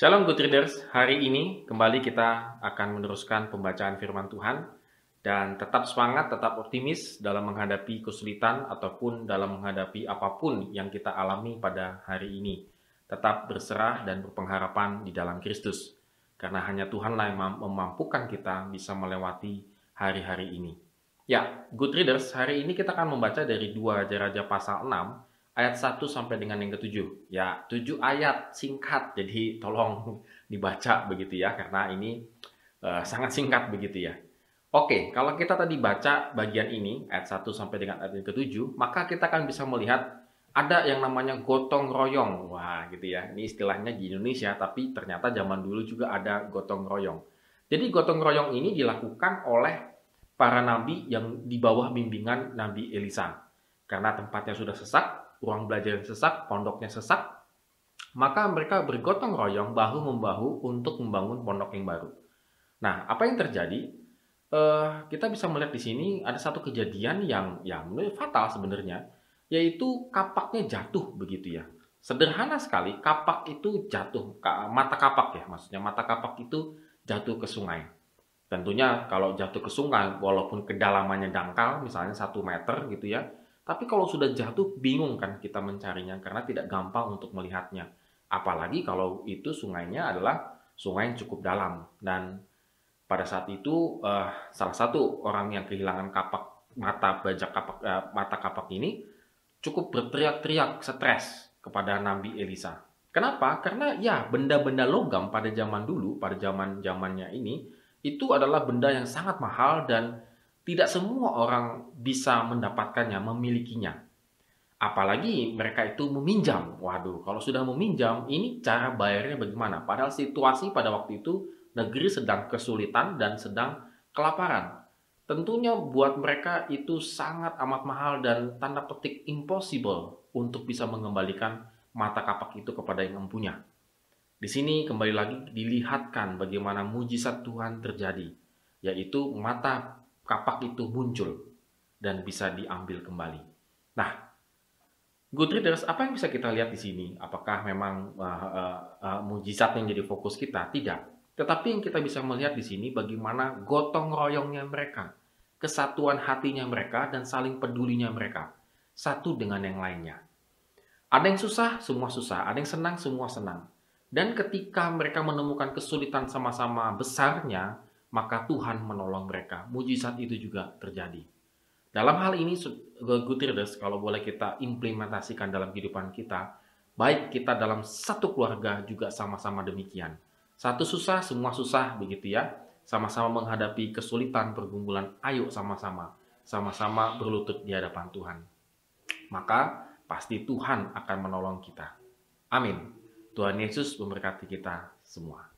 Shalom Good Readers, hari ini kembali kita akan meneruskan pembacaan firman Tuhan dan tetap semangat, tetap optimis dalam menghadapi kesulitan ataupun dalam menghadapi apa pun yang kita alami pada hari ini. Tetap berserah dan berpengharapan di dalam Kristus, karena hanya Tuhanlah yang memampukan kita bisa melewati hari-hari ini. Ya, Good Readers, hari ini kita akan membaca dari dua Raja-Raja pasal 6 ayat 1 sampai dengan yang ketujuh. Ya, tujuh ayat singkat, jadi tolong dibaca begitu ya, karena ini uh, sangat singkat begitu ya. Oke, kalau kita tadi baca bagian ini, ayat 1 sampai dengan ayat yang ketujuh, maka kita akan bisa melihat ada yang namanya gotong royong. Wah, gitu ya. Ini istilahnya di Indonesia, tapi ternyata zaman dulu juga ada gotong royong. Jadi gotong royong ini dilakukan oleh para nabi yang di bawah bimbingan Nabi Elisa. Karena tempatnya sudah sesak, ruang belajar yang sesak, pondoknya sesak, maka mereka bergotong royong bahu-membahu untuk membangun pondok yang baru. Nah, apa yang terjadi? Uh, kita bisa melihat di sini ada satu kejadian yang yang fatal sebenarnya, yaitu kapaknya jatuh begitu ya. Sederhana sekali, kapak itu jatuh, mata kapak ya, maksudnya mata kapak itu jatuh ke sungai. Tentunya kalau jatuh ke sungai, walaupun kedalamannya dangkal, misalnya satu meter gitu ya, tapi kalau sudah jatuh, bingung kan kita mencarinya karena tidak gampang untuk melihatnya. Apalagi kalau itu sungainya adalah sungai yang cukup dalam. Dan pada saat itu uh, salah satu orang yang kehilangan kapak mata bajak kapak uh, mata kapak ini cukup berteriak-teriak stres kepada Nabi Elisa. Kenapa? Karena ya benda-benda logam pada zaman dulu, pada zaman zamannya ini itu adalah benda yang sangat mahal dan tidak semua orang bisa mendapatkannya, memilikinya. Apalagi mereka itu meminjam. Waduh, kalau sudah meminjam, ini cara bayarnya bagaimana? Padahal situasi pada waktu itu negeri sedang kesulitan dan sedang kelaparan. Tentunya buat mereka itu sangat amat mahal dan tanda petik impossible untuk bisa mengembalikan mata kapak itu kepada yang mempunyai. Di sini kembali lagi dilihatkan bagaimana mujizat Tuhan terjadi, yaitu mata kapak itu muncul dan bisa diambil kembali. Nah, good readers, apa yang bisa kita lihat di sini? Apakah memang uh, uh, uh, mujizat yang jadi fokus kita? Tidak. Tetapi yang kita bisa melihat di sini bagaimana gotong royongnya mereka, kesatuan hatinya mereka, dan saling pedulinya mereka, satu dengan yang lainnya. Ada yang susah, semua susah. Ada yang senang, semua senang. Dan ketika mereka menemukan kesulitan sama-sama besarnya, maka Tuhan menolong mereka. Mujizat itu juga terjadi. Dalam hal ini, readers, kalau boleh kita implementasikan dalam kehidupan kita, baik kita dalam satu keluarga juga sama-sama demikian. Satu susah, semua susah, begitu ya. Sama-sama menghadapi kesulitan, pergumulan, ayo sama-sama. Sama-sama berlutut di hadapan Tuhan. Maka pasti Tuhan akan menolong kita. Amin. Tuhan Yesus memberkati kita semua.